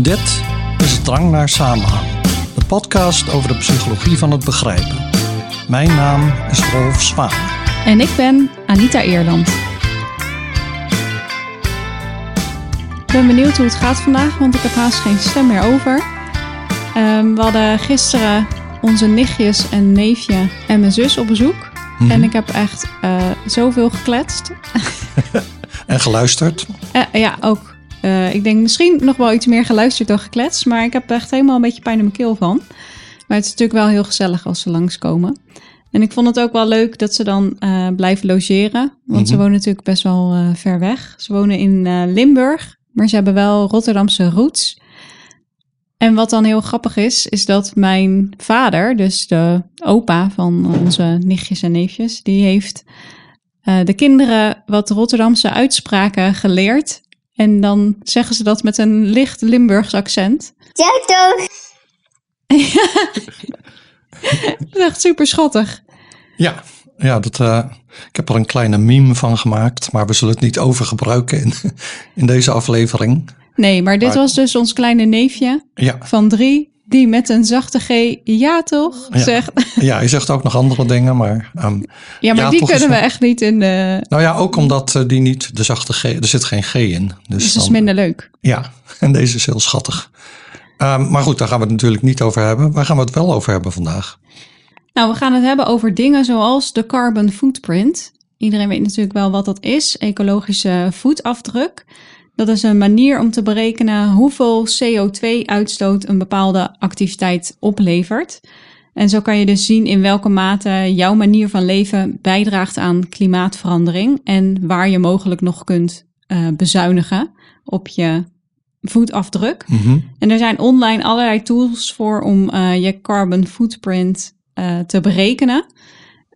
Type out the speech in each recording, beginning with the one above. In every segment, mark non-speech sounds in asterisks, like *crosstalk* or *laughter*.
Dit is Drang naar Samenhang, de podcast over de psychologie van het begrijpen. Mijn naam is Rolf Zwaan. En ik ben Anita Eerland. Ik ben benieuwd hoe het gaat vandaag, want ik heb haast geen stem meer over. Ehm, we hadden gisteren onze nichtjes en neefje en mijn zus op bezoek. Mhm. En ik heb echt eh, zoveel gekletst. *laughs* En geluisterd. Eh, ja, ook. Eh, ik denk misschien nog wel iets meer geluisterd dan gekletst. Maar ik heb echt helemaal een beetje pijn in mijn keel van. Maar het is natuurlijk wel heel gezellig als ze langskomen. En ik vond het ook wel leuk dat ze dan eh, blijven logeren. Want ze Mhm. wonen natuurlijk best wel eh, ver weg. Ze wonen in Limburg. Maar ze hebben wel Rotterdamse roots. En wat dan heel grappig is, is dat mijn vader, dus de opa van onze nichtjes en neefjes, die heeft de kinderen wat Rotterdamse uitspraken geleerd. En dan zeggen ze dat met een licht Limburgs accent. Ja, toch? *laughs* Dat is echt super schattig. Ja, ja dat, eh, ik heb er een kleine meme van gemaakt, maar we zullen het niet overgebruiken in, *laughs* in deze aflevering. Nee, maar dit Maar- was dus ons kleine neefje Ja, van drie, die met een zachte G ja toch Ja. zegt. *laughs* ja, je zegt ook nog andere dingen, maar ehm, Ja, maar Ja, die kunnen we echt niet in de... nou ja, ook omdat eh, die niet de zachte G, er zit geen G in. Dus, Dus dat is minder leuk. Ja, *laughs* en deze is heel schattig. Ehm, maar goed, daar gaan we het natuurlijk niet over hebben. Waar gaan we het wel over hebben vandaag? Nou, we gaan het hebben over dingen zoals de carbon footprint. Iedereen weet natuurlijk wel wat dat is, ecologische voetafdruk. Dat is een manier om te berekenen hoeveel CO2-uitstoot een bepaalde activiteit oplevert. En zo kan je dus zien in welke mate jouw manier van leven bijdraagt aan klimaatverandering en waar je mogelijk nog kunt eh, bezuinigen op je voetafdruk. Mhm. En er zijn online allerlei tools voor om eh, je carbon footprint eh, te berekenen.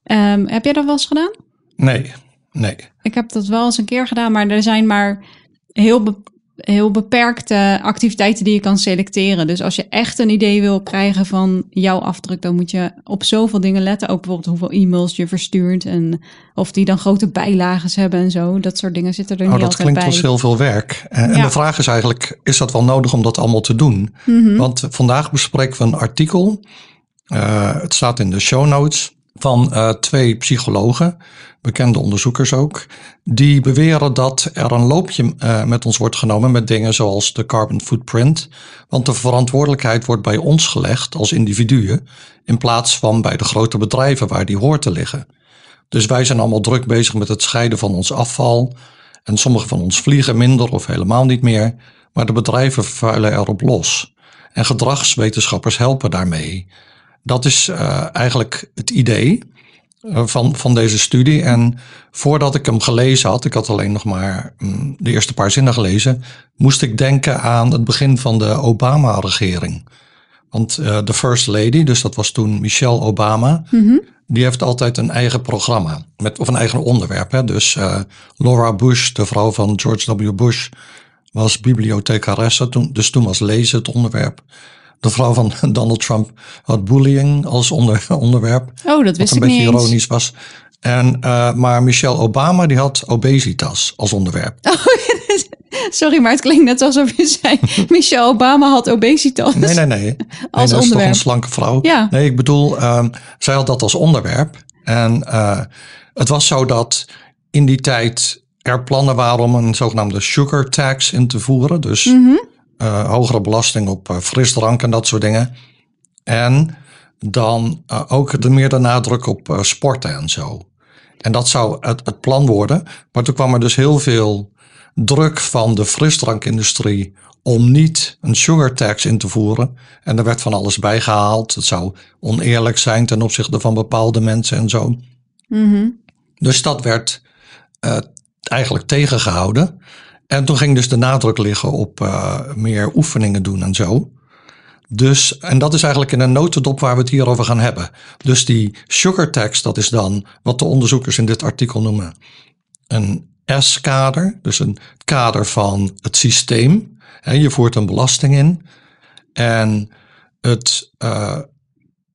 Ehm, heb jij dat wel eens gedaan? Nee, nee. Ik heb dat wel eens een keer gedaan, maar er zijn maar heel, be- heel beperkte activiteiten die je kan selecteren. Dus als je echt een idee wil krijgen van jouw afdruk, dan moet je op zoveel dingen letten. Ook bijvoorbeeld hoeveel e-mails je verstuurt en of die dan grote bijlagen hebben en zo. Dat soort dingen zitten er Oh, niet dat altijd klinkt bij. als heel veel werk. En, en de vraag is eigenlijk, is dat wel nodig om dat allemaal te doen? Mhm. Want vandaag bespreken we een artikel, eh, het staat in de show notes, van eh, twee psychologen, bekende onderzoekers ook, die beweren dat er een loopje eh, met ons wordt genomen met dingen zoals de carbon footprint. Want de verantwoordelijkheid wordt bij ons gelegd als individuen, in plaats van bij de grote bedrijven waar die hoort te liggen. Dus wij zijn allemaal druk bezig met het scheiden van ons afval. En sommige van ons vliegen minder of helemaal niet meer. Maar de bedrijven vuilen erop los. En gedragswetenschappers helpen daarmee. Dat is eh, eigenlijk het idee eh, van, van deze studie. En voordat ik hem gelezen had, ik had alleen nog maar mm, de eerste paar zinnen gelezen, moest ik denken aan het begin van de Obama-regering. Want eh, de First Lady, dus dat was toen Michelle Obama, Mhm. die heeft altijd een eigen programma. Met, of een eigen onderwerp. Hè? Dus Laura Bush, de vrouw van George W. Bush, was bibliothecaresse. Toen, dus toen was lezen het onderwerp. De vrouw van *laughs* Donald Trump had bullying als onder, *laughs* onderwerp. Oh, dat Wat wist een ik niet beetje eens. ironisch was. En, eh, maar Michelle Obama die had obesitas als onderwerp. *laughs* Sorry, maar het klinkt net alsof je zei... Michelle Obama had obesitas. Nee, nee, nee. Als nee, dat is toch onderwerp. een slanke vrouw. Ja. Nee, ik bedoel, ehm, zij had dat als onderwerp. En eh, het was zo dat in die tijd er plannen waren om een zogenaamde sugar tax in te voeren. Dus Mhm. Eh, hogere belasting op eh, frisdrank en dat soort dingen. En dan eh, ook de meer de nadruk op sporten en zo. En dat zou het, het plan worden. Maar toen kwam er dus heel veel druk van de frisdrankindustrie om niet een sugar tax in te voeren. En er werd van alles bijgehaald. Het zou oneerlijk zijn ten opzichte van bepaalde mensen en zo. Mhm. Dus dat werd eigenlijk tegengehouden. En toen ging dus de nadruk liggen op eh, meer oefeningen doen en zo. Dus, en dat is eigenlijk in een notendop waar we het hier over gaan hebben. Dus die sugar tax, dat is dan wat de onderzoekers in dit artikel noemen een S-kader. Dus een kader van het systeem. Hè, je voert een belasting in. En het eh,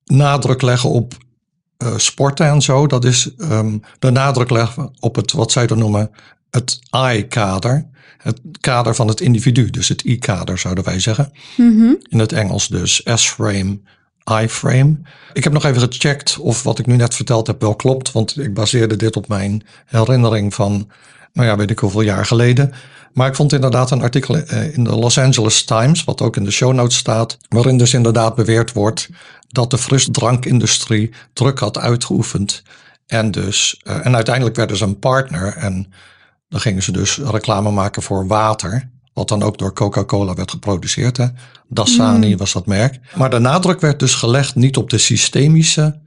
nadruk leggen op eh, sporten en zo, dat is ehm, de nadruk leggen op het wat zij dan noemen het I-kader, het kader van het individu, dus het I-kader zouden wij zeggen. Mhm. In het Engels dus S-frame, I-frame. Ik heb nog even gecheckt of wat ik nu net verteld heb wel klopt, want ik baseerde dit op mijn herinnering van, nou ja, weet ik hoeveel jaar geleden. Maar ik vond inderdaad een artikel eh, in de Los Angeles Times, wat ook in de show notes staat, waarin dus inderdaad beweerd wordt dat de frisdrankindustrie druk had uitgeoefend. En, dus, eh, en uiteindelijk werden ze een partner en dan gingen ze dus reclame maken voor water. Wat dan ook door Coca-Cola werd geproduceerd. Hè? Dasani was dat merk. Maar de nadruk werd dus gelegd niet op de systemische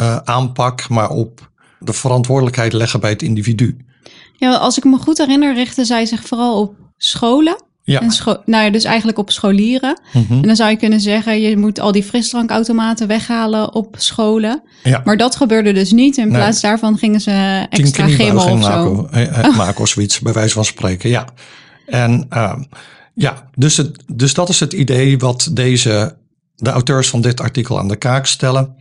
uh, aanpak, maar op de verantwoordelijkheid leggen bij het individu. Ja, als ik me goed herinner, richtte zij zich vooral op scholen. Ja. En nou ja, dus eigenlijk op scholieren. Mhm. En dan zou je kunnen zeggen, je moet al die frisdrankautomaten weghalen op scholen. ja. Maar dat gebeurde dus niet. In Nee. plaats daarvan gingen ze extra gimmel of zo. maken, eh, maken of zoiets, bij wijze van spreken. Ja. En ehm, ja, dus, het, dus dat is het idee wat deze, de auteurs van dit artikel aan de kaak stellen.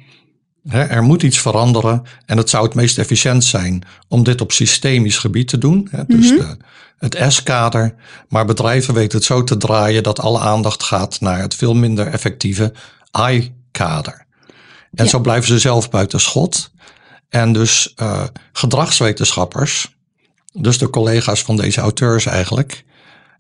Er moet iets veranderen en het zou het meest efficiënt zijn om dit op systemisch gebied te doen. Dus de, het S-kader. Maar bedrijven weten het zo te draaien dat alle aandacht gaat naar het veel minder effectieve I-kader. En Ja. zo blijven ze zelf buiten schot. En dus eh, gedragswetenschappers, dus de collega's van deze auteurs eigenlijk,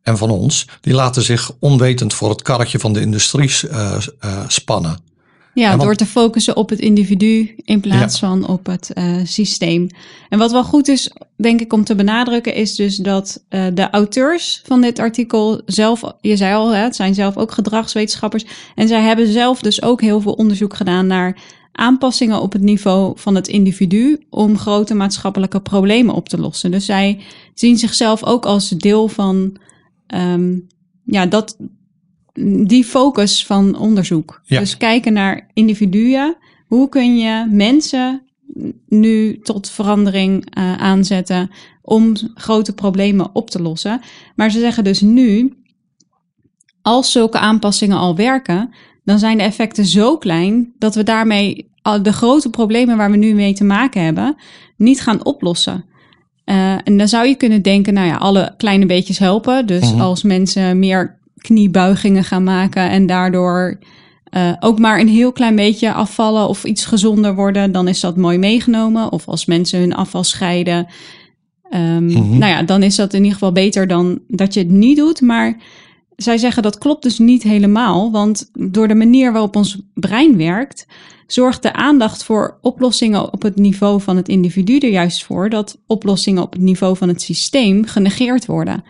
en van ons, die laten zich onwetend voor het karretje van de industrie eh, eh, spannen. Ja, want- door te focussen op het individu in plaats van op het eh, systeem. En wat wel goed is, denk ik, om te benadrukken, is dus dat eh, de auteurs van dit artikel zelf, je zei al, hè, het zijn zelf ook gedragswetenschappers. En zij hebben zelf dus ook heel veel onderzoek gedaan naar aanpassingen op het niveau van het individu om grote maatschappelijke problemen op te lossen. Dus zij zien zichzelf ook als deel van ehm, ja, dat, die focus van onderzoek. Ja. Dus kijken naar individuen. Hoe kun je mensen nu tot verandering eh, aanzetten om grote problemen op te lossen? Maar ze zeggen dus nu, als zulke aanpassingen al werken, dan zijn de effecten zo klein dat we daarmee de grote problemen waar we nu mee te maken hebben, niet gaan oplossen. Eh, en dan zou je kunnen denken, nou ja, alle kleine beetjes helpen. Dus Mhm. als mensen meer kniebuigingen gaan maken en daardoor eh, ook maar een heel klein beetje afvallen of iets gezonder worden, dan is dat mooi meegenomen. Of als mensen hun afval scheiden, ehm, Mhm. nou ja, dan is dat in ieder geval beter dan dat je het niet doet. Maar zij zeggen dat klopt dus niet helemaal, want door de manier waarop ons brein werkt, zorgt de aandacht voor oplossingen op het niveau van het individu er juist voor dat oplossingen op het niveau van het systeem genegeerd worden.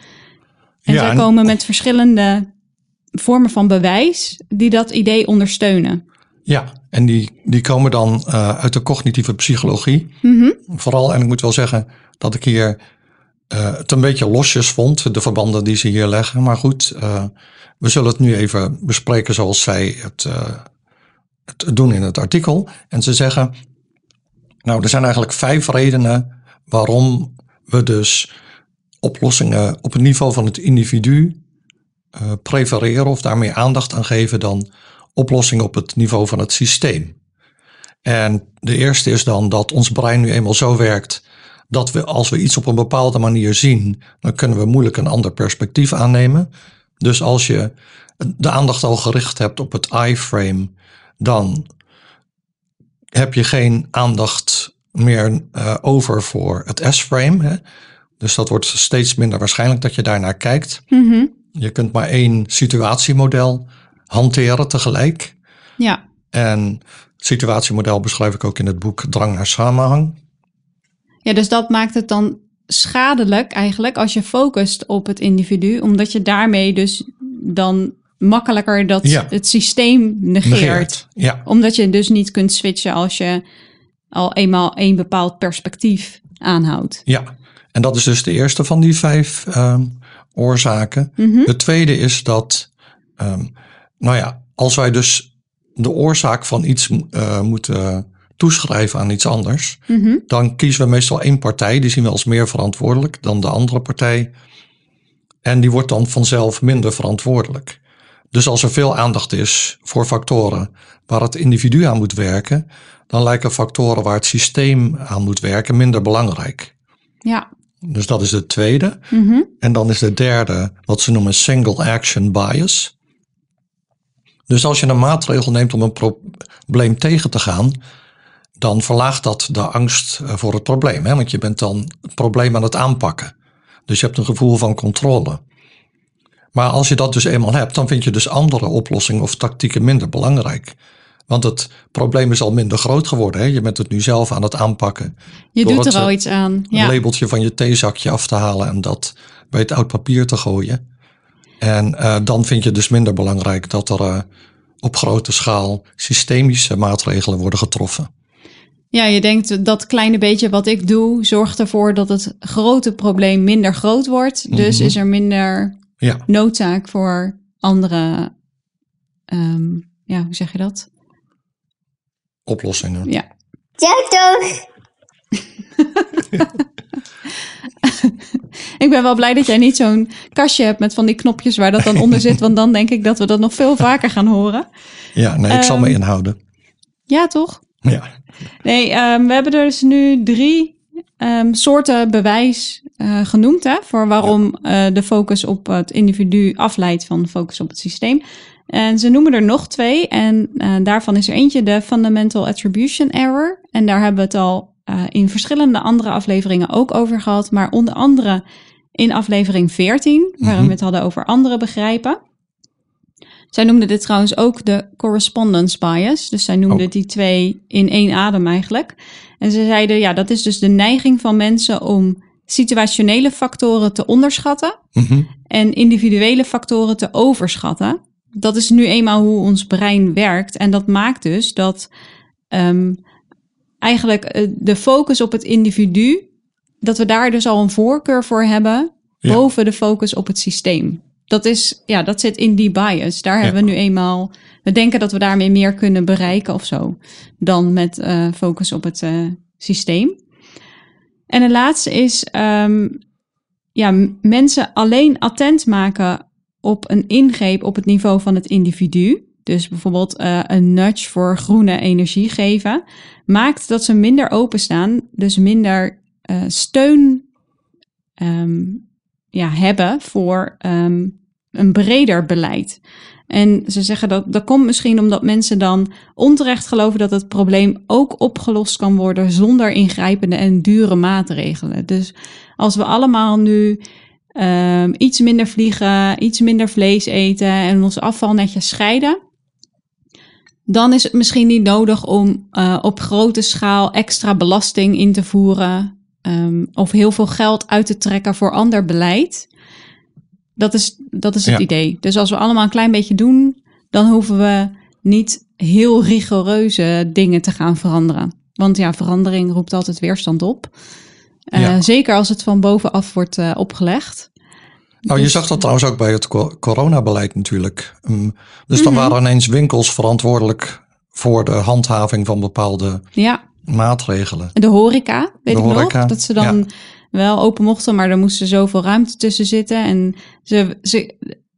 En Ja, zij en- komen met verschillende vormen van bewijs die dat idee ondersteunen. Ja, en die, die komen dan eh, uit de cognitieve psychologie. Mhm. Vooral, en ik moet wel zeggen dat ik hier eh, het een beetje losjes vond, de verbanden die ze hier leggen. Maar goed, eh, we zullen het nu even bespreken zoals zij het, het doen in het artikel. En ze zeggen, nou, er zijn eigenlijk vijf redenen waarom we dus oplossingen op het niveau van het individu eh, prefereren of daar meer aandacht aan geven dan oplossingen op het niveau van het systeem. En de eerste is dan dat ons brein nu eenmaal zo werkt dat we als we iets op een bepaalde manier zien, dan kunnen we moeilijk een ander perspectief aannemen. Dus als je de aandacht al gericht hebt op het I-frame, dan heb je geen aandacht meer eh, over voor het S-frame. Dus dat wordt steeds minder waarschijnlijk dat je daarnaar kijkt. Mhm. Je kunt maar één situatiemodel hanteren tegelijk. Ja, En het situatiemodel beschrijf ik ook in het boek Drang naar samenhang. Ja, dus dat maakt het dan schadelijk eigenlijk als je focust op het individu, omdat je daarmee dus dan makkelijker dat Ja. het systeem negeert. Negeert. Ja, Omdat je dus niet kunt switchen als je al eenmaal een bepaald perspectief aanhoudt. ja. En dat is dus de eerste van die vijf ehm, oorzaken. Mhm. De tweede is dat, ehm, nou ja, als wij dus de oorzaak van iets eh, moeten toeschrijven aan iets anders, Mhm. dan kiezen we meestal één partij, die zien we als meer verantwoordelijk dan de andere partij. En die wordt dan vanzelf minder verantwoordelijk. Dus als er veel aandacht is voor factoren waar het individu aan moet werken, dan lijken factoren waar het systeem aan moet werken minder belangrijk. Ja, Dus dat is de tweede. Mhm. En dan is de derde wat ze noemen single action bias. Dus als je een maatregel neemt om een probleem tegen te gaan, dan verlaagt dat de angst eh, voor het probleem. Hè? Want je bent dan het probleem aan het aanpakken. Dus je hebt een gevoel van controle. Maar als je dat dus eenmaal hebt, dan vind je dus andere oplossingen of tactieken minder belangrijk. Want het probleem is al minder groot geworden. Hè? Je bent het nu zelf aan het aanpakken. Je doet er al eh, iets aan. Een Ja. labeltje van je theezakje af te halen en dat bij het oud papier te gooien. En eh, dan vind je dus minder belangrijk dat er eh, op grote schaal systemische maatregelen worden getroffen. ja, je denkt dat kleine beetje wat ik doe zorgt ervoor dat het grote probleem minder groot wordt. Dus Mhm. is er minder Ja, noodzaak voor andere, ehm, ja, hoe zeg je dat? Oplossingen. Ja. Ja, toch? *laughs* Ik ben wel blij dat jij niet zo'n kastje hebt met van die knopjes waar dat dan onder zit. Want dan denk ik dat we dat nog veel vaker gaan horen. Ja, nee, ik zal me Ehm, inhouden. Ja, toch? Ja, Nee, ehm, we hebben dus nu drie ehm, soorten bewijs eh, genoemd hè, voor waarom eh, de focus op het individu afleidt van focus op het systeem. En ze noemen er nog twee en eh, daarvan is er eentje de Fundamental Attribution Error. En daar hebben we het al eh, in verschillende andere afleveringen ook over gehad, maar onder andere in aflevering 14, waarin Mhm. we het hadden over andere begrijpen. Zij noemden dit trouwens ook de correspondence bias. Dus zij noemden Ook. die twee in één adem eigenlijk. En ze zeiden, ja, dat is dus de neiging van mensen om situationele factoren te onderschatten Mhm. en individuele factoren te overschatten. Dat is nu eenmaal hoe ons brein werkt. En dat maakt dus dat ehm, eigenlijk eh, de focus op het individu, dat we daar dus al een voorkeur voor hebben Ja. boven de focus op het systeem. Dat, is, ja, dat zit in die bias. Daar Ja. hebben we nu eenmaal. We denken dat we daarmee meer kunnen bereiken of zo. Dan met eh, focus op het eh, systeem. En de laatste is ehm, ja, mensen alleen attent maken op een ingreep op het niveau van het individu. Dus bijvoorbeeld eh, een nudge voor groene energie geven. Maakt dat ze minder openstaan. Dus minder eh, steun ehm, ja, hebben voor ehm, een breder beleid. En ze zeggen dat dat komt misschien omdat mensen dan onterecht geloven dat het probleem ook opgelost kan worden zonder ingrijpende en dure maatregelen. Dus als we allemaal nu ehm, iets minder vliegen, iets minder vlees eten en ons afval netjes scheiden, dan is het misschien niet nodig om eh, op grote schaal extra belasting in te voeren ehm, of heel veel geld uit te trekken voor ander beleid. Dat is, dat is het Ja. idee. Dus als we allemaal een klein beetje doen, dan hoeven we niet heel rigoureuze dingen te gaan veranderen. Want ja, verandering roept altijd weerstand op. Eh, Ja. Zeker als het van bovenaf wordt eh, opgelegd. Nou, je Dus- zag dat trouwens ook bij het co- coronabeleid natuurlijk. Mm, Dus dan Mhm. waren ineens winkels verantwoordelijk voor de handhaving van bepaalde Ja, maatregelen. de horeca, weet De ik horeca, nog. Dat ze dan wel open mochten, maar er moest zoveel ruimte tussen zitten. En ze, ze,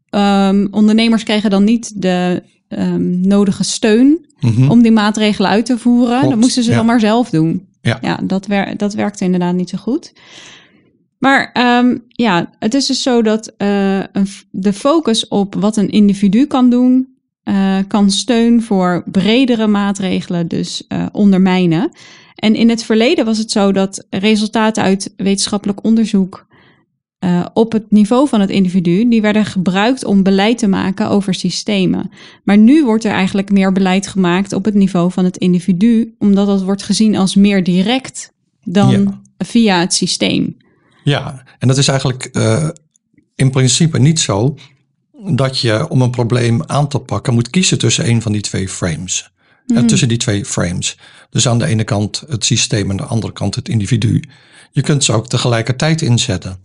ehm, ondernemers kregen dan niet de ehm, nodige steun Mhm. om die maatregelen uit te voeren. Klopt, dat moesten ze ja. dan maar zelf doen. Ja. ja dat, wer dat werkte inderdaad niet zo goed. Maar ehm, ja, het is dus zo dat eh, de focus op wat een individu kan doen, eh, kan steun voor bredere maatregelen dus eh, ondermijnen. En in het verleden was het zo dat resultaten uit wetenschappelijk onderzoek eh, op het niveau van het individu, die werden gebruikt om beleid te maken over systemen. Maar nu wordt er eigenlijk meer beleid gemaakt op het niveau van het individu, omdat dat wordt gezien als meer direct dan Ja. via het systeem. Ja, en dat is eigenlijk eh, in principe niet zo dat je om een probleem aan te pakken moet kiezen tussen een van die twee frames. Eh, Mhm. tussen die twee frames. Dus aan de ene kant het systeem en aan de andere kant het individu. Je kunt ze ook tegelijkertijd inzetten.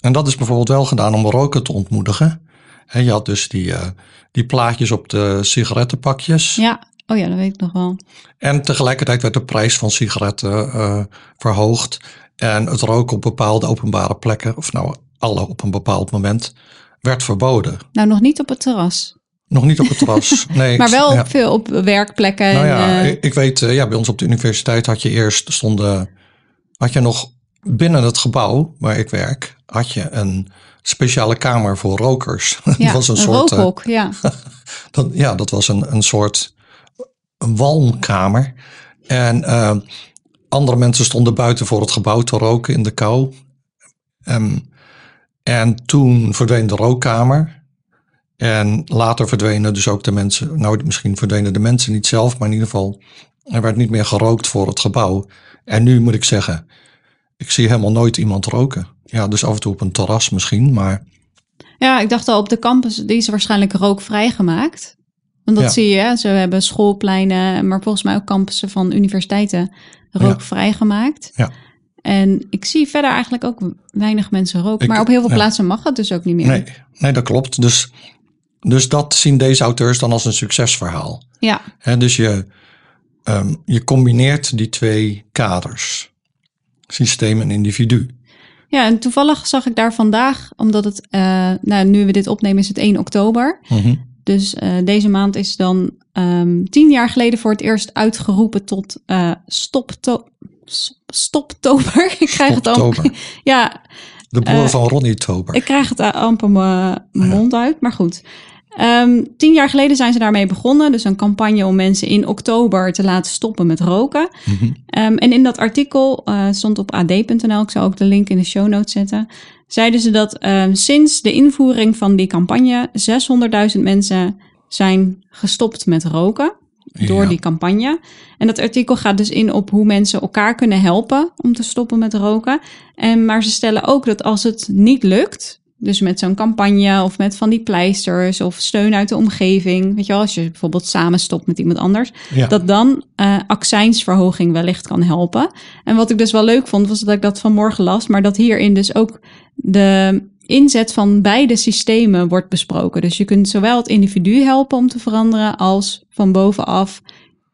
En dat is bijvoorbeeld wel gedaan om roken te ontmoedigen. En je had dus die, eh, die plaatjes op de sigarettenpakjes. Ja, oh ja, dat weet ik nog wel. En tegelijkertijd werd de prijs van sigaretten eh, verhoogd. En het roken op bepaalde openbare plekken, of nou alle op een bepaald moment, werd verboden. Nou, nog niet op het terras. Nog niet op het terras. *laughs* Nee, Maar wel ja. veel op werkplekken. Nou en, ja, eh, ik- ik weet, ja, bij ons op de universiteit had je eerst stonden, had je nog binnen het gebouw waar ik werk had je een speciale kamer voor rokers. *laughs* Ja, dat was een, een soort. eh, rookhok, ja. *laughs* dat, ja, dat was een, een soort een walmkamer. En eh, andere mensen stonden buiten voor het gebouw te roken in de kou. Ehm, en toen verdween de rookkamer. En later verdwenen dus ook de mensen. Nou, misschien verdwenen de mensen niet zelf, maar in ieder geval. Er werd niet meer gerookt voor het gebouw. En nu moet ik zeggen, ik zie helemaal nooit iemand roken. Ja, dus af en toe op een terras misschien, maar Ja, ik dacht al op de campus, die is waarschijnlijk rookvrij gemaakt. Want dat Ja. zie je, hè. ze hebben schoolpleinen, maar volgens mij ook campussen van universiteiten rookvrij gemaakt. Ja. En ik zie verder eigenlijk ook weinig mensen roken. Ik- maar op heel veel ja. plaatsen mag het dus ook niet meer. nee, nee, dat klopt. Dus, dus dat zien deze auteurs dan als een succesverhaal. Ja, dus je, ehm, je combineert die twee kaders. Systeem en individu. ja, en toevallig zag ik daar vandaag, omdat het, eh, nou, nu we dit opnemen is het 1 oktober. Mhm. Dus eh, deze maand is dan ehm, tien jaar geleden voor het eerst uitgeroepen tot eh stopto stoptober. *laughs* ik krijg het al. *laughs* Ja, De broer van Ronnie Tober. ik krijg het amper mijn mond uit, maar goed. Ehm, tien jaar geleden zijn ze daarmee begonnen. Dus een campagne om mensen in oktober te laten stoppen met roken. Mhm. Ehm, en in dat artikel eh, stond op ad.nl, ik zal ook de link in de show notes zetten, zeiden ze dat ehm, sinds de invoering van die campagne 600.000 mensen zijn gestopt met roken door Ja. die campagne. En dat artikel gaat dus in op hoe mensen elkaar kunnen helpen om te stoppen met roken. En, maar ze stellen ook dat als het niet lukt, dus met zo'n campagne of met van die pleisters of steun uit de omgeving, weet je wel, als je bijvoorbeeld samen stopt met iemand anders, Ja. dat dan eh accijnsverhoging wellicht kan helpen. En wat ik dus wel leuk vond, was dat ik dat vanmorgen las, maar dat hierin dus ook de inzet van beide systemen wordt besproken. Dus je kunt zowel het individu helpen om te veranderen, als van bovenaf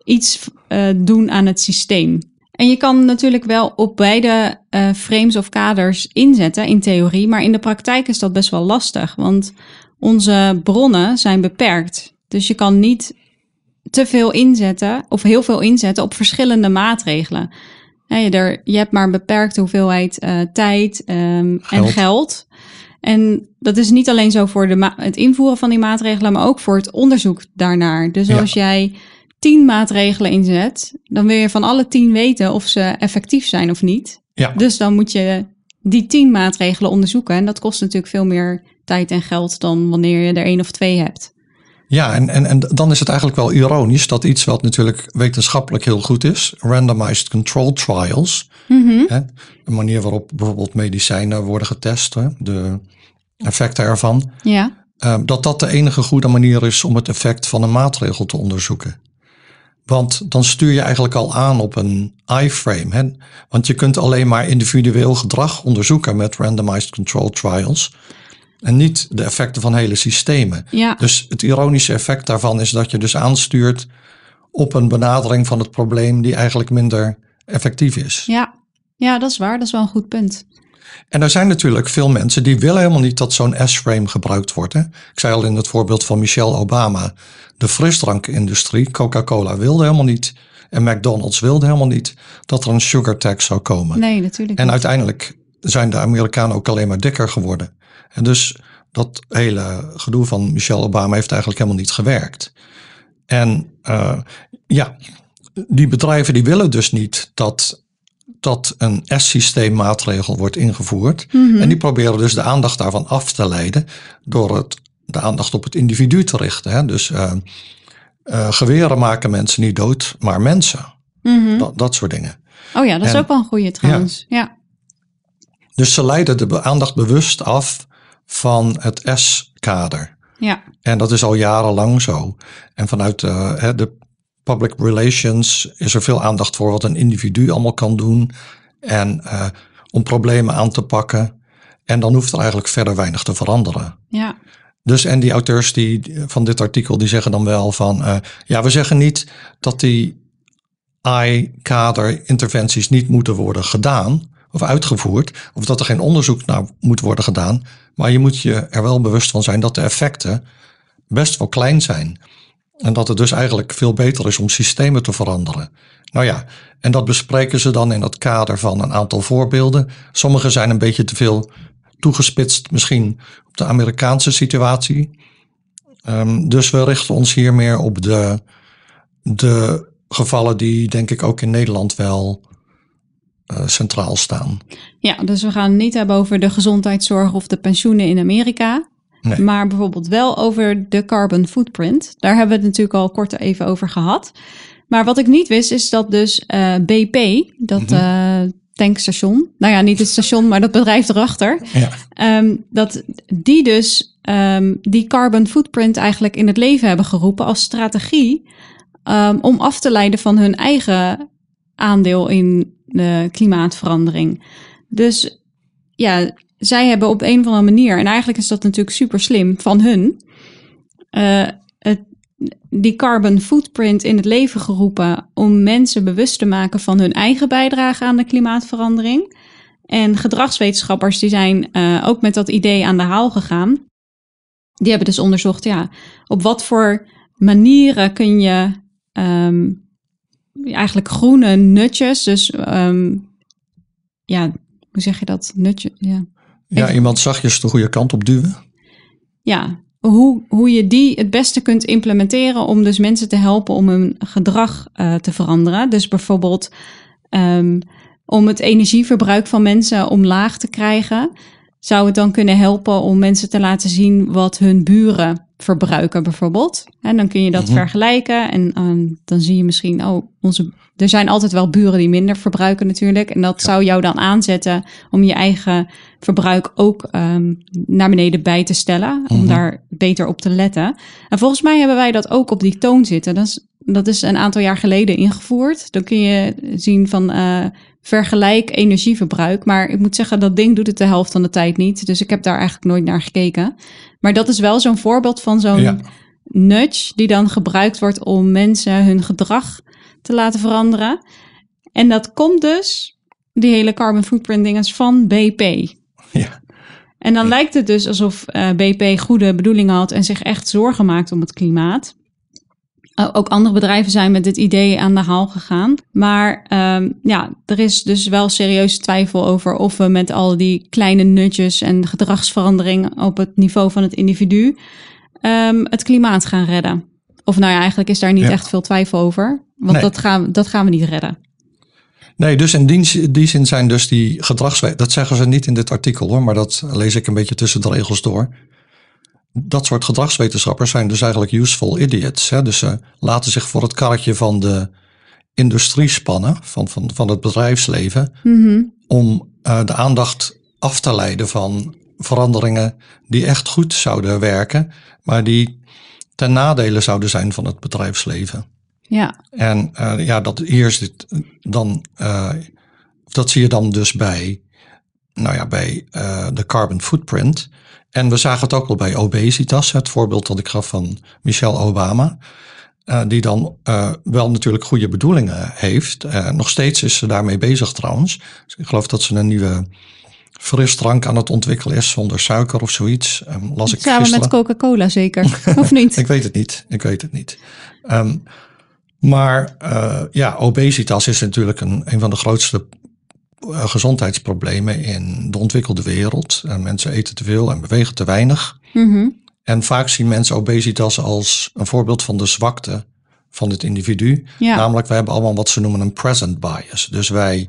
iets eh, doen aan het systeem. En je kan natuurlijk wel op beide eh, frames of kaders inzetten in theorie, maar in de praktijk is dat best wel lastig, want onze bronnen zijn beperkt. Dus je kan niet te veel inzetten of heel veel inzetten op verschillende maatregelen. Je, er, je hebt maar een beperkte hoeveelheid eh, tijd ehm, en Geld. En dat is niet alleen zo voor de het invoeren van die maatregelen, maar ook voor het onderzoek daarnaar. Dus Ja. als jij tien maatregelen inzet, dan wil je van alle tien weten of ze effectief zijn of niet. Ja. Dus dan moet je die tien maatregelen onderzoeken. En dat kost natuurlijk veel meer tijd en geld dan wanneer je er één of twee hebt. Ja, en, en, en dan is het eigenlijk wel ironisch dat iets wat natuurlijk wetenschappelijk heel goed is, randomized control trials, hè, de manier waarop bijvoorbeeld medicijnen worden getest, hè, de effecten ervan, Ja, eh, dat dat de enige goede manier is om het effect van een maatregel te onderzoeken. Want dan stuur je eigenlijk al aan op een iframe. Hè? Want je kunt alleen maar individueel gedrag onderzoeken met randomized control trials. En niet de effecten van hele systemen. ja. Dus het ironische effect daarvan is dat je dus aanstuurt op een benadering van het probleem die eigenlijk minder effectief is. Ja. ja, dat is waar. Dat is wel een goed punt. En er zijn natuurlijk veel mensen die willen helemaal niet dat zo'n S-frame gebruikt wordt. Hè? Ik zei al in het voorbeeld van Michelle Obama. De frisdrankindustrie, Coca-Cola wilde helemaal niet. En McDonald's wilde helemaal niet dat er een sugar tax zou komen. Nee, natuurlijk En niet. uiteindelijk zijn de Amerikanen ook alleen maar dikker geworden. En dus dat hele gedoe van Michelle Obama heeft eigenlijk helemaal niet gewerkt. En eh, ja, die bedrijven die willen dus niet dat, dat een S-systeem maatregel wordt ingevoerd. En die proberen dus de aandacht daarvan af te leiden door het, de aandacht op het individu te richten. Hè? Dus eh, eh, geweren maken mensen niet dood, maar mensen. Mhm. Dat, dat soort dingen. Oh ja, dat is ook wel een goede trouwens. Ja. Dus ze leiden de aandacht bewust af van het S-kader. Ja. En dat is al jarenlang zo. En vanuit eh, de public relations is er veel aandacht voor wat een individu allemaal kan doen. En eh, om problemen aan te pakken. En dan hoeft er eigenlijk verder weinig te veranderen. Ja. Dus en die auteurs die, van dit artikel die zeggen dan wel van... eh, ja, we zeggen niet dat die I-kader interventies niet moeten worden gedaan of uitgevoerd. Of dat er geen onderzoek naar moet worden gedaan. Maar je moet je er wel bewust van zijn dat de effecten best wel klein zijn. En dat het dus eigenlijk veel beter is om systemen te veranderen. Nou ja, en dat bespreken ze dan in het kader van een aantal voorbeelden. Sommige zijn een beetje te veel toegespitst, misschien op de Amerikaanse situatie. Um, dus we richten ons hier meer op de, de gevallen die, denk ik, ook in Nederland wel uh, centraal staan. Ja, dus we gaan het niet hebben over de gezondheidszorg of de pensioenen in Amerika. Nee. Maar bijvoorbeeld wel over de carbon footprint. Daar hebben we het natuurlijk al kort even over gehad. Maar wat ik niet wist, is dat dus uh, eh, BP, dat mm -hmm. uh, tankstation, nou ja, niet het station, maar dat bedrijf erachter, ja. um, dat die dus um, die carbon footprint eigenlijk in het leven hebben geroepen als strategie um, om af te leiden van hun eigen aandeel in de klimaatverandering. Dus ja, zij hebben op een of andere manier, en eigenlijk is dat natuurlijk super slim van hun, uh, het, die carbon footprint in het leven geroepen om mensen bewust te maken van hun eigen bijdrage aan de klimaatverandering. En gedragswetenschappers die zijn uh, ook met dat idee aan de haal gegaan. Die hebben dus onderzocht, ja, op wat voor manieren kun je um, eigenlijk groene nutjes, dus um, ja, hoe zeg je dat? Nutje, ja. Ja, iemand zachtjes de goede kant op duwen. Ja, hoe, hoe je die het beste kunt implementeren om dus mensen te helpen om hun gedrag uh, te veranderen. Dus bijvoorbeeld um, om het energieverbruik van mensen omlaag te krijgen, zou het dan kunnen helpen om mensen te laten zien wat hun buren verbruiken bijvoorbeeld. En dan kun je dat mhm. vergelijken en uh, dan zie je misschien, oh, onze, er zijn altijd wel buren die minder verbruiken natuurlijk. En dat zou jou dan aanzetten om je eigen verbruik ook um, naar beneden bij te stellen. Om mhm. daar beter op te letten. En volgens mij hebben wij dat ook op die toon zitten. Dat is, dat is een aantal jaar geleden ingevoerd. Dan kun je zien van uh, vergelijk energieverbruik. Maar ik moet zeggen, dat ding doet het de helft van de tijd niet. Dus ik heb daar eigenlijk nooit naar gekeken. Maar dat is wel zo'n voorbeeld van zo'n nudge die dan gebruikt wordt om mensen hun gedrag te laten veranderen. En dat komt dus, die hele carbon footprint dinges, van BP. Ja. En dan lijkt het dus alsof uh, eh, BP goede bedoelingen had en zich echt zorgen maakt om het klimaat. Ook andere bedrijven zijn met dit idee aan de haal gegaan. Maar um, ja, er is dus wel serieuze twijfel over of we met al die kleine nutjes en gedragsverandering op het niveau van het individu um, het klimaat gaan redden. Of nou ja, eigenlijk is daar niet echt veel twijfel over. Want dat, gaan, dat gaan we niet redden. Nee, dus in die, die zin zijn dus die gedragswetenschappers, dat zeggen ze niet in dit artikel hoor, maar dat lees ik een beetje tussen de regels door. Dat soort gedragswetenschappers zijn dus eigenlijk useful idiots. Hè? Dus ze laten zich voor het karretje van de industrie spannen, van, van, van het bedrijfsleven, mm om uh, de aandacht af te leiden van veranderingen die echt goed zouden werken, maar die ten nadele zouden zijn van het bedrijfsleven. Ja. En uh, ja, dat hier zit dan, uh, dat zie je dan dus bij, nou ja, bij de carbon footprint. En we zagen het ook al bij obesitas, het voorbeeld dat ik gaf van Michelle Obama. die dan wel natuurlijk goede bedoelingen heeft. nog steeds is ze daarmee bezig trouwens. Dus ik geloof dat ze een nieuwe frisdrank aan het ontwikkelen is zonder suiker of zoiets. Um, las ik Samen gisteren. met Coca-Cola zeker, *laughs* of niet? ik weet het niet, ik weet het niet. Um, maar ja, obesitas is natuurlijk een, een van de grootste gezondheidsproblemen in de ontwikkelde wereld. En mensen eten te veel en bewegen te weinig. Mm -hmm. En vaak zien mensen obesitas als een voorbeeld van de zwakte van het individu. Ja. Namelijk, wij hebben allemaal wat ze noemen een present bias. Dus wij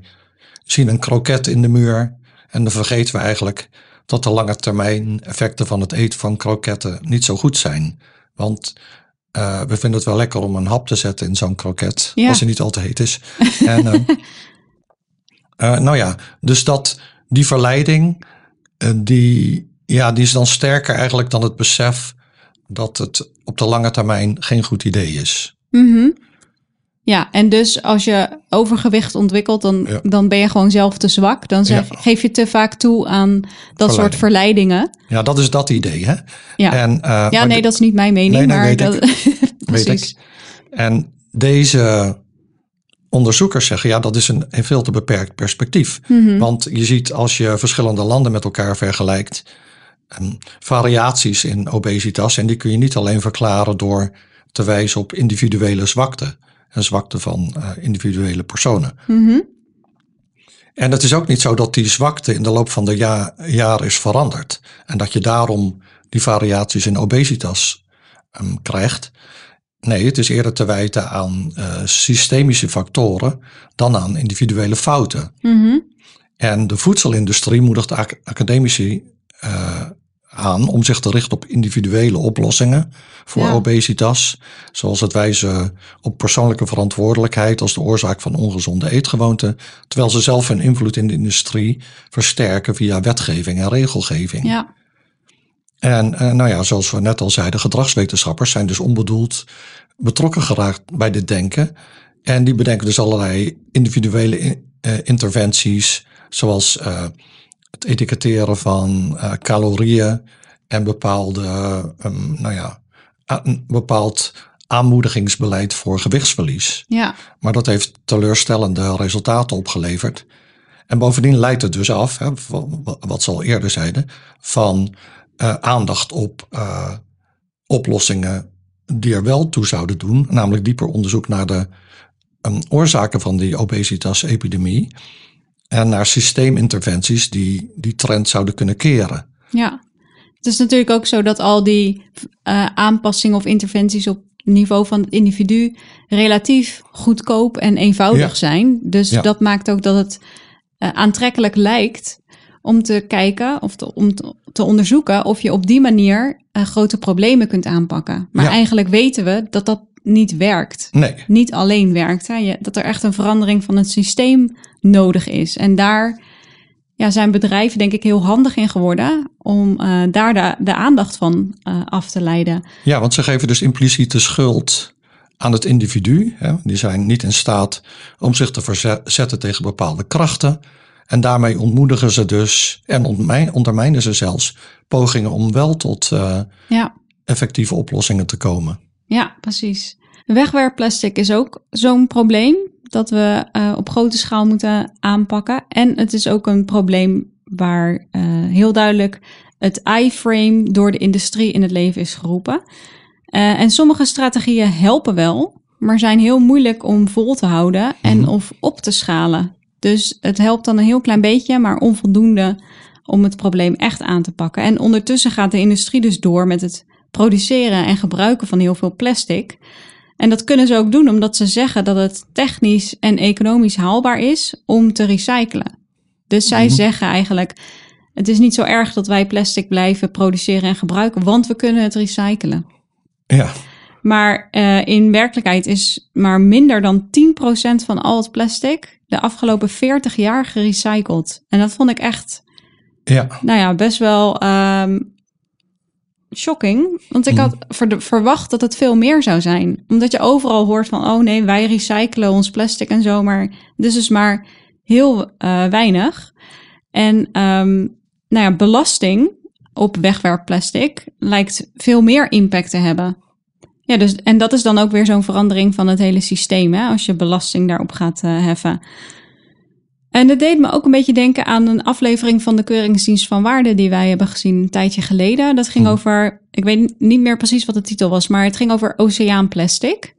zien een kroket in de muur en dan vergeten we eigenlijk dat de lange termijn effecten van het eten van kroketten niet zo goed zijn. Want uh, we vinden het wel lekker om een hap te zetten in zo'n kroket, ja. als hij niet al te heet is. *laughs* en, uh, uh, nou ja, dus dat, die verleiding, die, ja, die is dan sterker eigenlijk dan het besef dat het op de lange termijn geen goed idee is. Mm -hmm. Ja, en dus als je overgewicht ontwikkelt, dan, ja. dan ben je gewoon zelf te zwak. Dan zeg, ja. geef je te vaak toe aan dat soort verleidingen. Ja, dat is dat idee, hè? Ja, en, uh, ja nee, dat is niet mijn mening, nee, maar weet dat, ik. *laughs* weet ik. En deze onderzoekers zeggen, ja, dat is een, een veel te beperkt perspectief. Mm -hmm. Want je ziet als je verschillende landen met elkaar vergelijkt, um, variaties in obesitas. En die kun je niet alleen verklaren door te wijzen op individuele zwakte. en zwakte van uh, individuele personen. Mhm. En het is ook niet zo dat die zwakte in de loop van de ja jaren is veranderd. En dat je daarom die variaties in obesitas um, krijgt. Nee, het is eerder te wijten aan uh, systemische factoren dan aan individuele fouten. Mhm. En de voedselindustrie moedigt ac academici uh, aan om zich te richten op individuele oplossingen voor Ja. obesitas. Zoals het wijzen op persoonlijke verantwoordelijkheid als de oorzaak van ongezonde eetgewoonten. Terwijl ze zelf hun invloed in de industrie versterken via wetgeving en regelgeving. Ja, En eh, nou ja, zoals we net al zeiden, gedragswetenschappers zijn dus onbedoeld betrokken geraakt bij dit denken. En die bedenken dus allerlei individuele in- eh, interventies, zoals eh, het etiketteren van calorieën en bepaalde, ehm, nou ja, een bepaald aanmoedigingsbeleid voor gewichtsverlies. ja, Maar dat heeft teleurstellende resultaten opgeleverd. En bovendien leidt het dus af, hè, wat ze al eerder zeiden, van eh, aandacht op eh, oplossingen die er wel toe zouden doen. Namelijk dieper onderzoek naar de ehm, oorzaken van die obesitas-epidemie. En naar systeeminterventies die die trend zouden kunnen keren. ja. Het is natuurlijk ook zo dat al die eh, aanpassingen of interventies op niveau van het individu relatief goedkoop en eenvoudig Ja. zijn. Dus Ja. dat maakt ook dat het aantrekkelijk lijkt om te kijken of te, om te, onderzoeken of je op die manier eh, grote problemen kunt aanpakken. Maar Ja. eigenlijk weten we dat dat niet werkt. Nee, niet alleen werkt. Hè? Je, dat er echt een verandering van het systeem nodig is. En daar ja, zijn bedrijven denk ik heel handig in geworden om eh, daar de, de aandacht van eh, af te leiden. Ja, want ze geven dus impliciet de schuld aan het individu. Hè. Die zijn niet in staat om zich te verzetten tegen bepaalde krachten. En daarmee ontmoedigen ze dus en ondermijnen ze zelfs pogingen om wel tot eh, Ja, effectieve oplossingen te komen. ja precies. Wegwerpplastic is ook zo'n probleem dat we eh, op grote schaal moeten aanpakken. En het is ook een probleem waar eh, heel duidelijk het iframe door de industrie in het leven is geroepen. En sommige strategieën helpen wel, maar zijn heel moeilijk om vol te houden en Mhm. of op te schalen. Dus het helpt dan een heel klein beetje, maar onvoldoende om het probleem echt aan te pakken. En ondertussen gaat de industrie dus door met het produceren en gebruiken van heel veel plastic. En dat kunnen ze ook doen omdat ze zeggen dat het technisch en economisch haalbaar is om te recyclen. Dus zij Mhm. zeggen eigenlijk: het is niet zo erg dat wij plastic blijven produceren en gebruiken, want we kunnen het recyclen. Ja, Maar eh, in werkelijkheid is maar minder dan 10% van al het plastic de afgelopen 40 jaar gerecycled. En dat vond ik echt, ja, nou ja, best wel ehm, shocking. Want ik had ver- verwacht dat het veel meer zou zijn. Omdat je overal hoort van, oh nee, wij recyclen ons plastic en zo. Maar dus is maar heel eh, weinig. En ehm, nou ja, belasting op wegwerpplastic lijkt veel meer impact te hebben. Ja, dus, en dat is dan ook weer zo'n verandering van het hele systeem, hè, als je belasting daarop gaat eh, heffen. En dat deed me ook een beetje denken aan een aflevering van de Keuringsdienst van Waarde die wij hebben gezien een tijdje geleden. Dat ging Mhm. over, ik weet niet meer precies wat de titel was, maar het ging over oceaanplastic.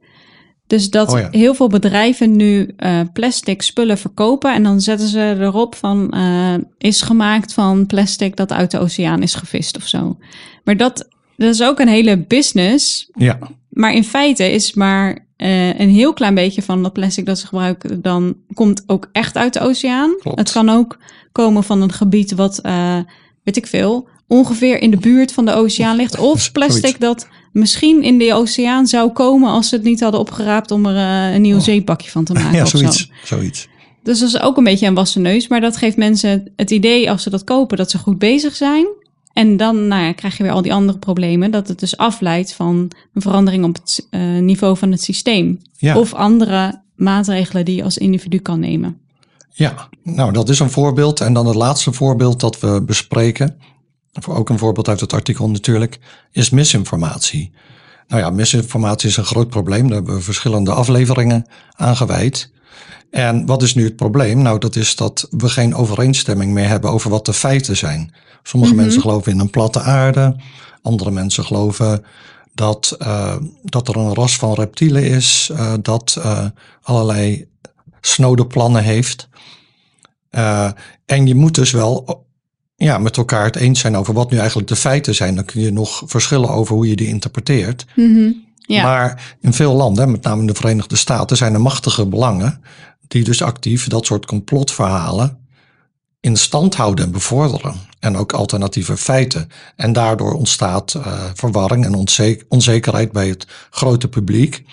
Dus dat Oh ja. heel veel bedrijven nu eh, plastic spullen verkopen en dan zetten ze erop van eh, is gemaakt van plastic dat uit de oceaan is gevist of zo. Maar dat, dat is ook een hele business ja, maar in feite is maar eh, een heel klein beetje van dat plastic dat ze gebruiken, dan komt ook echt uit de oceaan. Klopt. Het kan ook komen van een gebied wat, eh, weet ik veel, ongeveer in de buurt van de oceaan ligt. *laughs* Of plastic Zoiets. dat misschien in de oceaan zou komen als ze het niet hadden opgeraapt om er eh, een nieuw zeepakje van te *laughs* maken. ja of zo. zoiets, zoiets. Dus dat is ook een beetje een wassen neus. Maar dat geeft mensen het idee als ze dat kopen dat ze goed bezig zijn. En dan nou ja, krijg je weer al die andere problemen. Dat het dus afleidt van een verandering op het eh, niveau van het systeem. Ja. Of andere maatregelen die je als individu kan nemen. Ja, nou dat is een voorbeeld. En dan het laatste voorbeeld dat we bespreken, voor ook een voorbeeld uit het artikel natuurlijk, is misinformatie. Nou ja, misinformatie is een groot probleem. Daar hebben we verschillende afleveringen aan gewijd. En wat is nu het probleem? Nou, dat is dat we geen overeenstemming meer hebben over wat de feiten zijn. Sommige Mhm. mensen geloven in een platte aarde, andere mensen geloven dat, uh, dat er een ras van reptielen is, uh, dat uh, allerlei snode plannen heeft. en je moet dus wel ja, met elkaar het eens zijn over wat nu eigenlijk de feiten zijn. Dan kun je nog verschillen over hoe je die interpreteert. Mm -hmm. ja. Maar in veel landen, met name in de Verenigde Staten, zijn er machtige belangen die dus actief dat soort complotverhalen in stand houden en bevorderen. En ook alternatieve feiten. En daardoor ontstaat uh, verwarring en onzekerheid bij het grote publiek.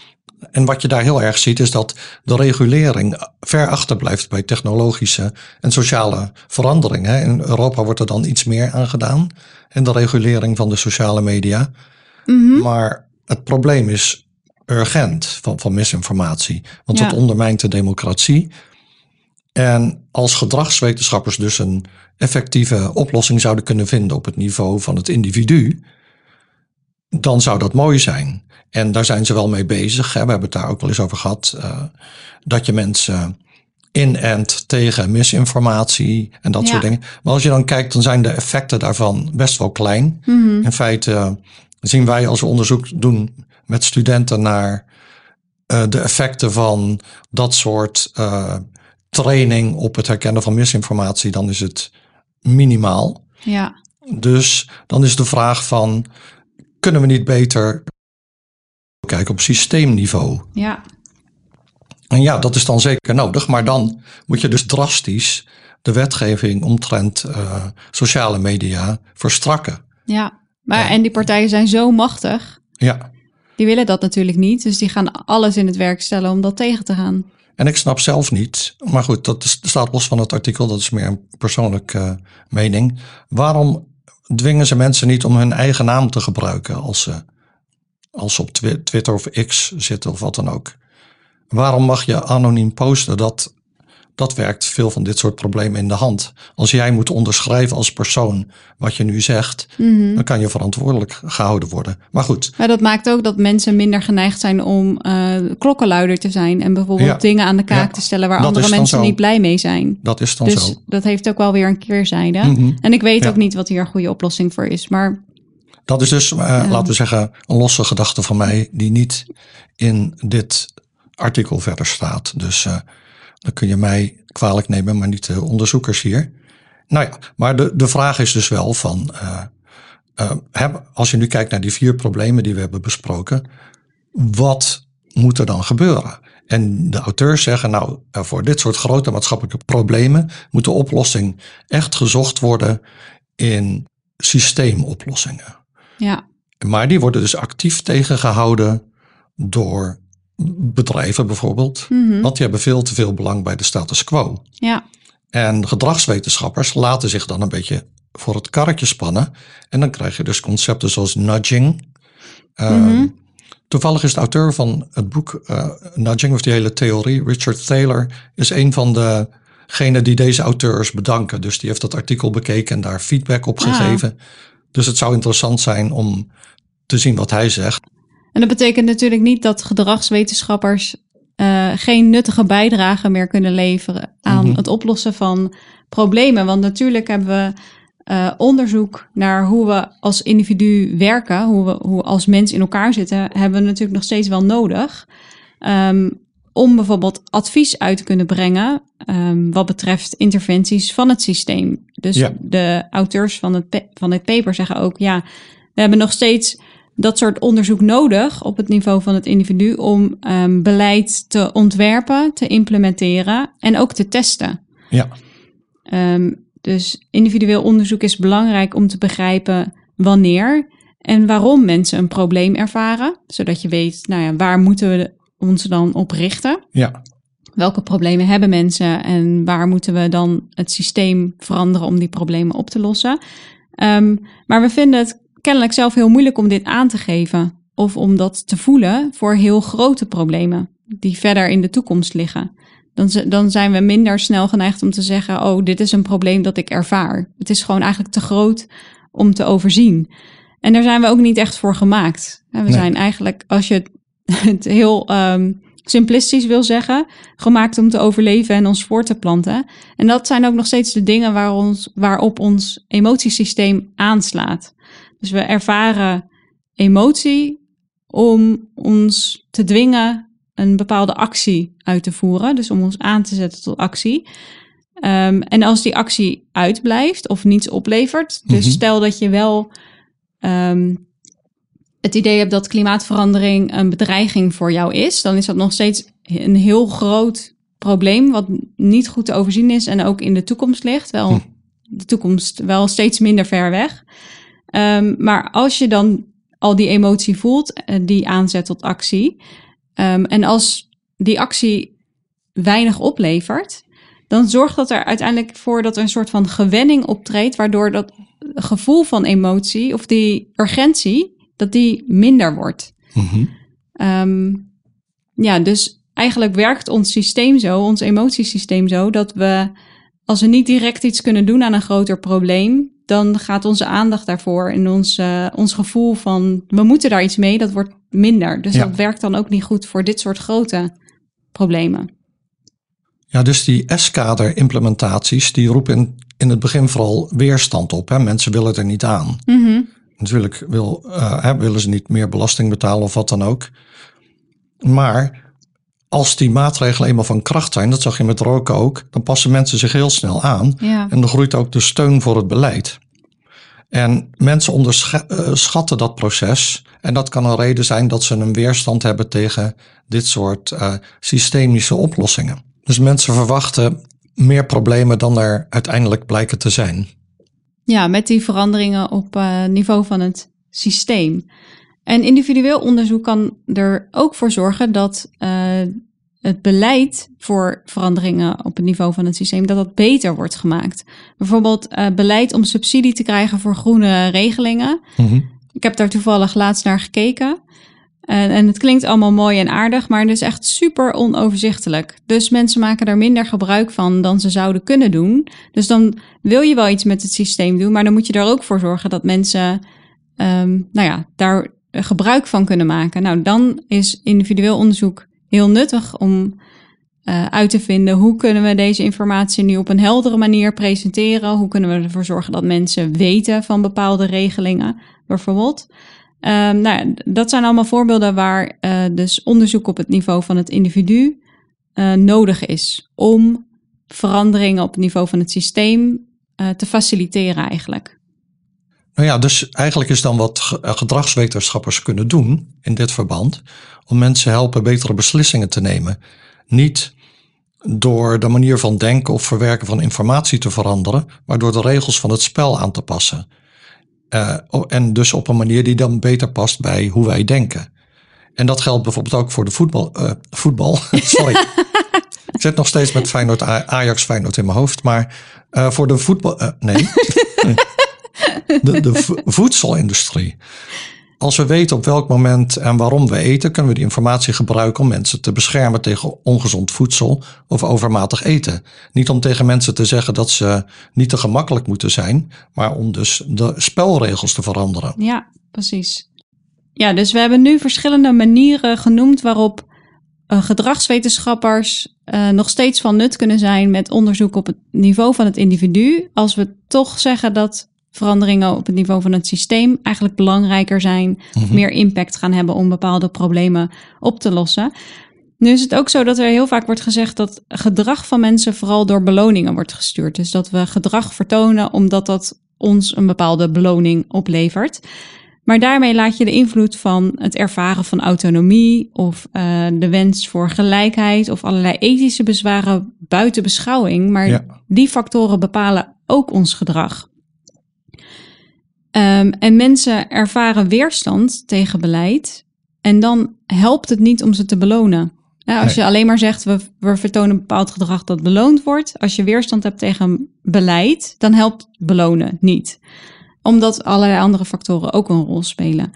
En wat je daar heel erg ziet is dat de regulering ver achterblijft bij technologische en sociale veranderingen. In Europa wordt er dan iets meer aan gedaan in de regulering van de sociale media. Mm -hmm. Maar het probleem is urgent van, van misinformatie, want Ja. dat ondermijnt de democratie. En als gedragswetenschappers dus een effectieve oplossing zouden kunnen vinden op het niveau van het individu, dan zou dat mooi zijn. En daar zijn ze wel mee bezig. Hè. We hebben het daar ook wel eens over gehad. uh, dat je mensen inent tegen misinformatie en dat Ja. soort dingen. Maar als je dan kijkt, dan zijn de effecten daarvan best wel klein. Mhm. In feite zien wij als we onderzoek doen met studenten naar uh, de effecten van dat soort uh, training op het herkennen van misinformatie, dan is het minimaal. ja. Dus dan is de vraag van, kunnen we niet beter kijken op systeemniveau? ja. En ja, dat is dan zeker nodig, maar dan moet je dus drastisch de wetgeving omtrent uh, sociale media verstrakken. Ja, maar Ja. en die partijen zijn zo machtig. Ja, Die willen dat natuurlijk niet. Dus die gaan alles in het werk stellen om dat tegen te gaan. en ik snap zelf niet, maar goed, dat is, staat los van het artikel, dat is meer een persoonlijke uh, mening. Waarom dwingen ze mensen niet om hun eigen naam te gebruiken als ze, als ze op Twi- Twitter of X zitten of wat dan ook? Waarom mag je anoniem posten? Dat, dat werkt veel van dit soort problemen in de hand. Als jij moet onderschrijven als persoon wat je nu zegt, Mhm. dan kan je verantwoordelijk gehouden worden. Maar goed, Maar dat maakt ook dat mensen minder geneigd zijn om eh, klokkenluider te zijn. En bijvoorbeeld Ja. dingen aan de kaak Ja. te stellen waar Dat andere mensen zo. niet blij mee zijn. dat is dan Dus zo. dat heeft ook wel weer een keerzijde. Mhm. En ik weet Ja. ook niet wat hier een goede oplossing voor is. Maar Dat is dus, uh, laten we zeggen, een losse gedachte van mij, die niet in dit artikel verder staat. Dus uh, dan kun je mij kwalijk nemen, maar niet de onderzoekers hier. Nou ja, maar de, de vraag is dus wel van, uh, heb, als je nu kijkt naar die vier problemen die we hebben besproken, wat moet er dan gebeuren? En de auteurs zeggen, nou, voor dit soort grote maatschappelijke problemen moet de oplossing echt gezocht worden in systeemoplossingen. ja, Maar die worden dus actief tegengehouden door bedrijven bijvoorbeeld. Mhm. Want die hebben veel te veel belang bij de status quo. ja, En gedragswetenschappers laten zich dan een beetje voor het karretje spannen. En dan krijg je dus concepten zoals nudging. Uh, Mhm. Toevallig is de auteur van het boek uh, Nudging, of die hele theorie, Richard Thaler, is een van degenen die deze auteurs bedanken. Dus die heeft dat artikel bekeken en daar feedback op Ah. gegeven. Dus het zou interessant zijn om te zien wat hij zegt. En dat betekent natuurlijk niet dat gedragswetenschappers uh, geen nuttige bijdrage meer kunnen leveren aan Mhm. het oplossen van problemen. Want natuurlijk hebben we uh, onderzoek naar hoe we als individu werken, hoe we hoe als mens in elkaar zitten, hebben we natuurlijk nog steeds wel nodig. Um, om bijvoorbeeld advies uit te kunnen brengen um, wat betreft interventies van het systeem. Dus Ja. de auteurs van het, van het paper zeggen ook, ja, we hebben nog steeds dat soort onderzoek nodig op het niveau van het individu om um, beleid te ontwerpen, te implementeren en ook te testen. Ja, Um, dus individueel onderzoek is belangrijk om te begrijpen wanneer en waarom mensen een probleem ervaren, zodat je weet, nou ja, waar moeten we ons dan op richten? ja, Welke problemen hebben mensen en waar moeten we dan het systeem veranderen om die problemen op te lossen? Um, maar we vinden het kennelijk zelf heel moeilijk om dit aan te geven of om dat te voelen voor heel grote problemen die verder in de toekomst liggen. Dan, dan zijn we minder snel geneigd om te zeggen: Oh, dit is een probleem dat ik ervaar. Het is gewoon eigenlijk te groot om te overzien. En daar zijn we ook niet echt voor gemaakt. We Nee. zijn eigenlijk, als je het, *laughs* het heel ehm, simplistisch wil zeggen, gemaakt om te overleven en ons voor te planten. En dat zijn ook nog steeds de dingen waar ons, waarop ons emotiesysteem aanslaat. Dus we ervaren emotie om ons te dwingen een bepaalde actie uit te voeren. Dus om ons aan te zetten tot actie. Ehm, en als die actie uitblijft of niets oplevert, dus Mhm. stel dat je wel ehm, het idee hebt dat klimaatverandering een bedreiging voor jou is, dan is dat nog steeds een heel groot probleem wat niet goed te overzien is en ook in de toekomst ligt. Wel Hm. de toekomst wel steeds minder ver weg. Ehm, maar als je dan al die emotie voelt, eh, die aanzet tot actie, ehm, en als die actie weinig oplevert, dan zorgt dat er uiteindelijk voor dat er een soort van gewenning optreedt, waardoor dat gevoel van emotie of die urgentie, dat die minder wordt. Mhm. Ehm, ja, dus eigenlijk werkt ons systeem zo, ons emotiesysteem zo, dat we, als we niet direct iets kunnen doen aan een groter probleem, dan gaat onze aandacht daarvoor en ons, eh, ons gevoel van we moeten daar iets mee, dat wordt minder. Dus Ja. dat werkt dan ook niet goed voor dit soort grote problemen. Ja, dus die S-kader-implementaties, die roepen in, in het begin vooral weerstand op. Hè? Mensen willen er niet aan. Mhm. Natuurlijk wil, eh, hè, willen ze niet meer belasting betalen of wat dan ook. Maar als die maatregelen eenmaal van kracht zijn, dat zag je met roken ook, dan passen mensen zich heel snel aan. Ja. En dan groeit ook de steun voor het beleid. En mensen onderschatten dat proces. En dat kan een reden zijn dat ze een weerstand hebben tegen dit soort eh, systemische oplossingen. Dus mensen verwachten meer problemen dan er uiteindelijk blijken te zijn. Ja, met die veranderingen op eh, niveau van het systeem. En individueel onderzoek kan er ook voor zorgen dat eh, het beleid voor veranderingen op het niveau van het systeem, dat dat beter wordt gemaakt. Bijvoorbeeld eh, beleid om subsidie te krijgen voor groene regelingen. Mhm. Ik heb daar toevallig laatst naar gekeken. En, en het klinkt allemaal mooi en aardig, maar het is echt super onoverzichtelijk. Dus mensen maken daar minder gebruik van dan ze zouden kunnen doen. Dus dan wil je wel iets met het systeem doen, maar dan moet je er ook voor zorgen dat mensen ehm, nou ja, daar gebruik van kunnen maken. Nou, dan is individueel onderzoek heel nuttig om eh, uit te vinden hoe kunnen we deze informatie nu op een heldere manier presenteren. Hoe kunnen we ervoor zorgen dat mensen weten van bepaalde regelingen, bijvoorbeeld. Ehm, nou, dat zijn allemaal voorbeelden waar eh, dus onderzoek op het niveau van het individu eh, nodig is om veranderingen op het niveau van het systeem te faciliteren eigenlijk. Nou ja, dus eigenlijk is dan wat eh, gedragswetenschappers kunnen doen in dit verband, om mensen helpen betere beslissingen te nemen. Niet door de manier van denken of verwerken van informatie te veranderen, maar door de regels van het spel aan te passen. Eh, en dus op een manier die dan beter past bij hoe wij denken. En dat geldt bijvoorbeeld ook voor de voetbal. eh, voetbal. *laughs* Sorry. Ik zit nog steeds met Feyenoord, Ajax Feyenoord in mijn hoofd. Maar voor de voetbal... nee. *laughs* de, de vo- voedselindustrie. Als we weten op welk moment en waarom we eten, kunnen we die informatie gebruiken om mensen te beschermen tegen ongezond voedsel of overmatig eten. Niet om tegen mensen te zeggen dat ze niet te gemakkelijk moeten zijn, maar om dus de spelregels te veranderen. Ja, precies. Ja, dus we hebben nu verschillende manieren genoemd waarop eh, gedragswetenschappers eh, nog steeds van nut kunnen zijn met onderzoek op het niveau van het individu. Als we toch zeggen dat veranderingen op het niveau van het systeem eigenlijk belangrijker zijn, of meer impact gaan hebben om bepaalde problemen op te lossen. Nu is het ook zo dat er heel vaak wordt gezegd dat gedrag van mensen vooral door beloningen wordt gestuurd. Dus dat we gedrag vertonen omdat dat ons een bepaalde beloning oplevert. Maar daarmee laat je de invloed van het ervaren van autonomie of eh, de wens voor gelijkheid of allerlei ethische bezwaren buiten beschouwing. Maar Ja. die factoren bepalen ook ons gedrag. Ehm, en mensen ervaren weerstand tegen beleid. En dan helpt het niet om ze te belonen. Als Nee. je alleen maar zegt, we, we vertonen een bepaald gedrag dat beloond wordt. Als je weerstand hebt tegen beleid, dan helpt belonen niet. Omdat allerlei andere factoren ook een rol spelen.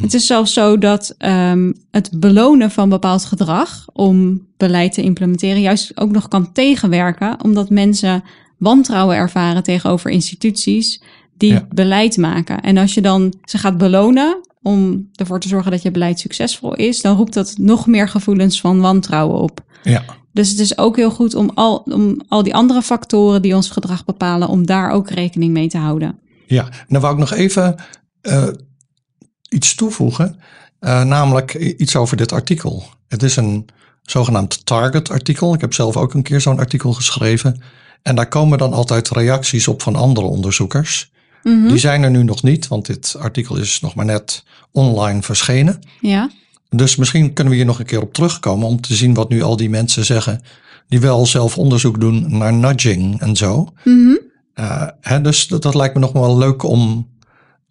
Het is zelfs zo dat ehm, het belonen van bepaald gedrag om beleid te implementeren juist ook nog kan tegenwerken. Omdat mensen wantrouwen ervaren tegenover instituties die Ja. beleid maken. En als je dan ze gaat belonen om ervoor te zorgen dat je beleid succesvol is, dan roept dat nog meer gevoelens van wantrouwen op. Ja, Dus het is ook heel goed om al, om al die andere factoren die ons gedrag bepalen, om daar ook rekening mee te houden. ja. Dan wou ik nog even eh, iets toevoegen. Uh, namelijk iets over dit artikel. Het is een zogenaamd target artikel. Ik heb zelf ook een keer zo'n artikel geschreven. En daar komen dan altijd reacties op van andere onderzoekers. Mhm. Die zijn er nu nog niet, want dit artikel is nog maar net online verschenen. Ja. Dus misschien kunnen we hier nog een keer op terugkomen om te zien wat nu al die mensen zeggen. Die wel zelf onderzoek doen naar nudging en zo. Uh, hè, dus dat, dat, lijkt me nog wel leuk om,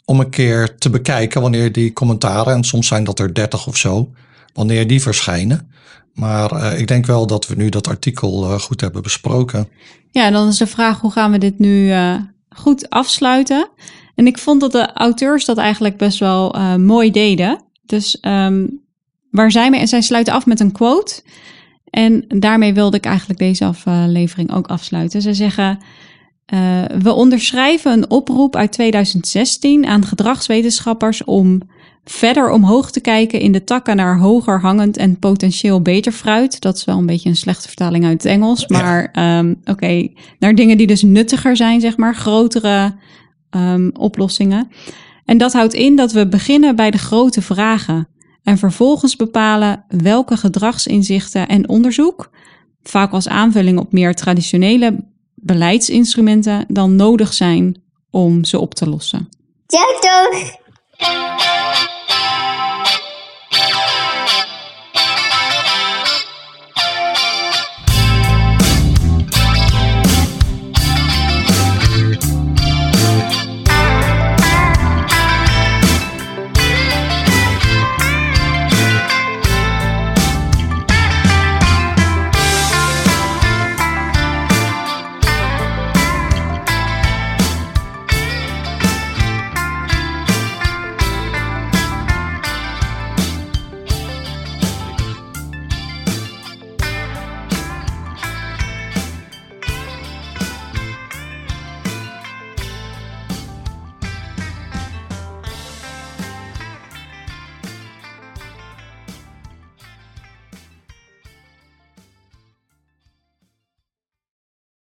om een keer te bekijken wanneer die commentaren, en soms zijn dat er dertig of zo, wanneer die verschijnen. Maar uh, ik denk wel dat we nu dat artikel uh, goed hebben besproken. Ja, en dan is de vraag hoe gaan we dit nu goed afsluiten? En ik vond dat de auteurs dat eigenlijk best wel mooi deden. Dus um, waar zij mee, en zij sluiten af met een quote. En daarmee wilde ik eigenlijk deze aflevering ook afsluiten. Ze zeggen. Uh, we onderschrijven een oproep uit 2016 aan gedragswetenschappers om verder omhoog te kijken in de takken naar hoger hangend en potentieel beter fruit. Dat is wel een beetje een slechte vertaling uit het Engels, maar ja. um, oké, okay, naar dingen die dus nuttiger zijn, zeg maar, grotere um, oplossingen. En dat houdt in dat we beginnen bij de grote vragen en vervolgens bepalen welke gedragsinzichten en onderzoek, vaak als aanvulling op meer traditionele beleidsinstrumenten dan nodig zijn om ze op te lossen. Ja, toch?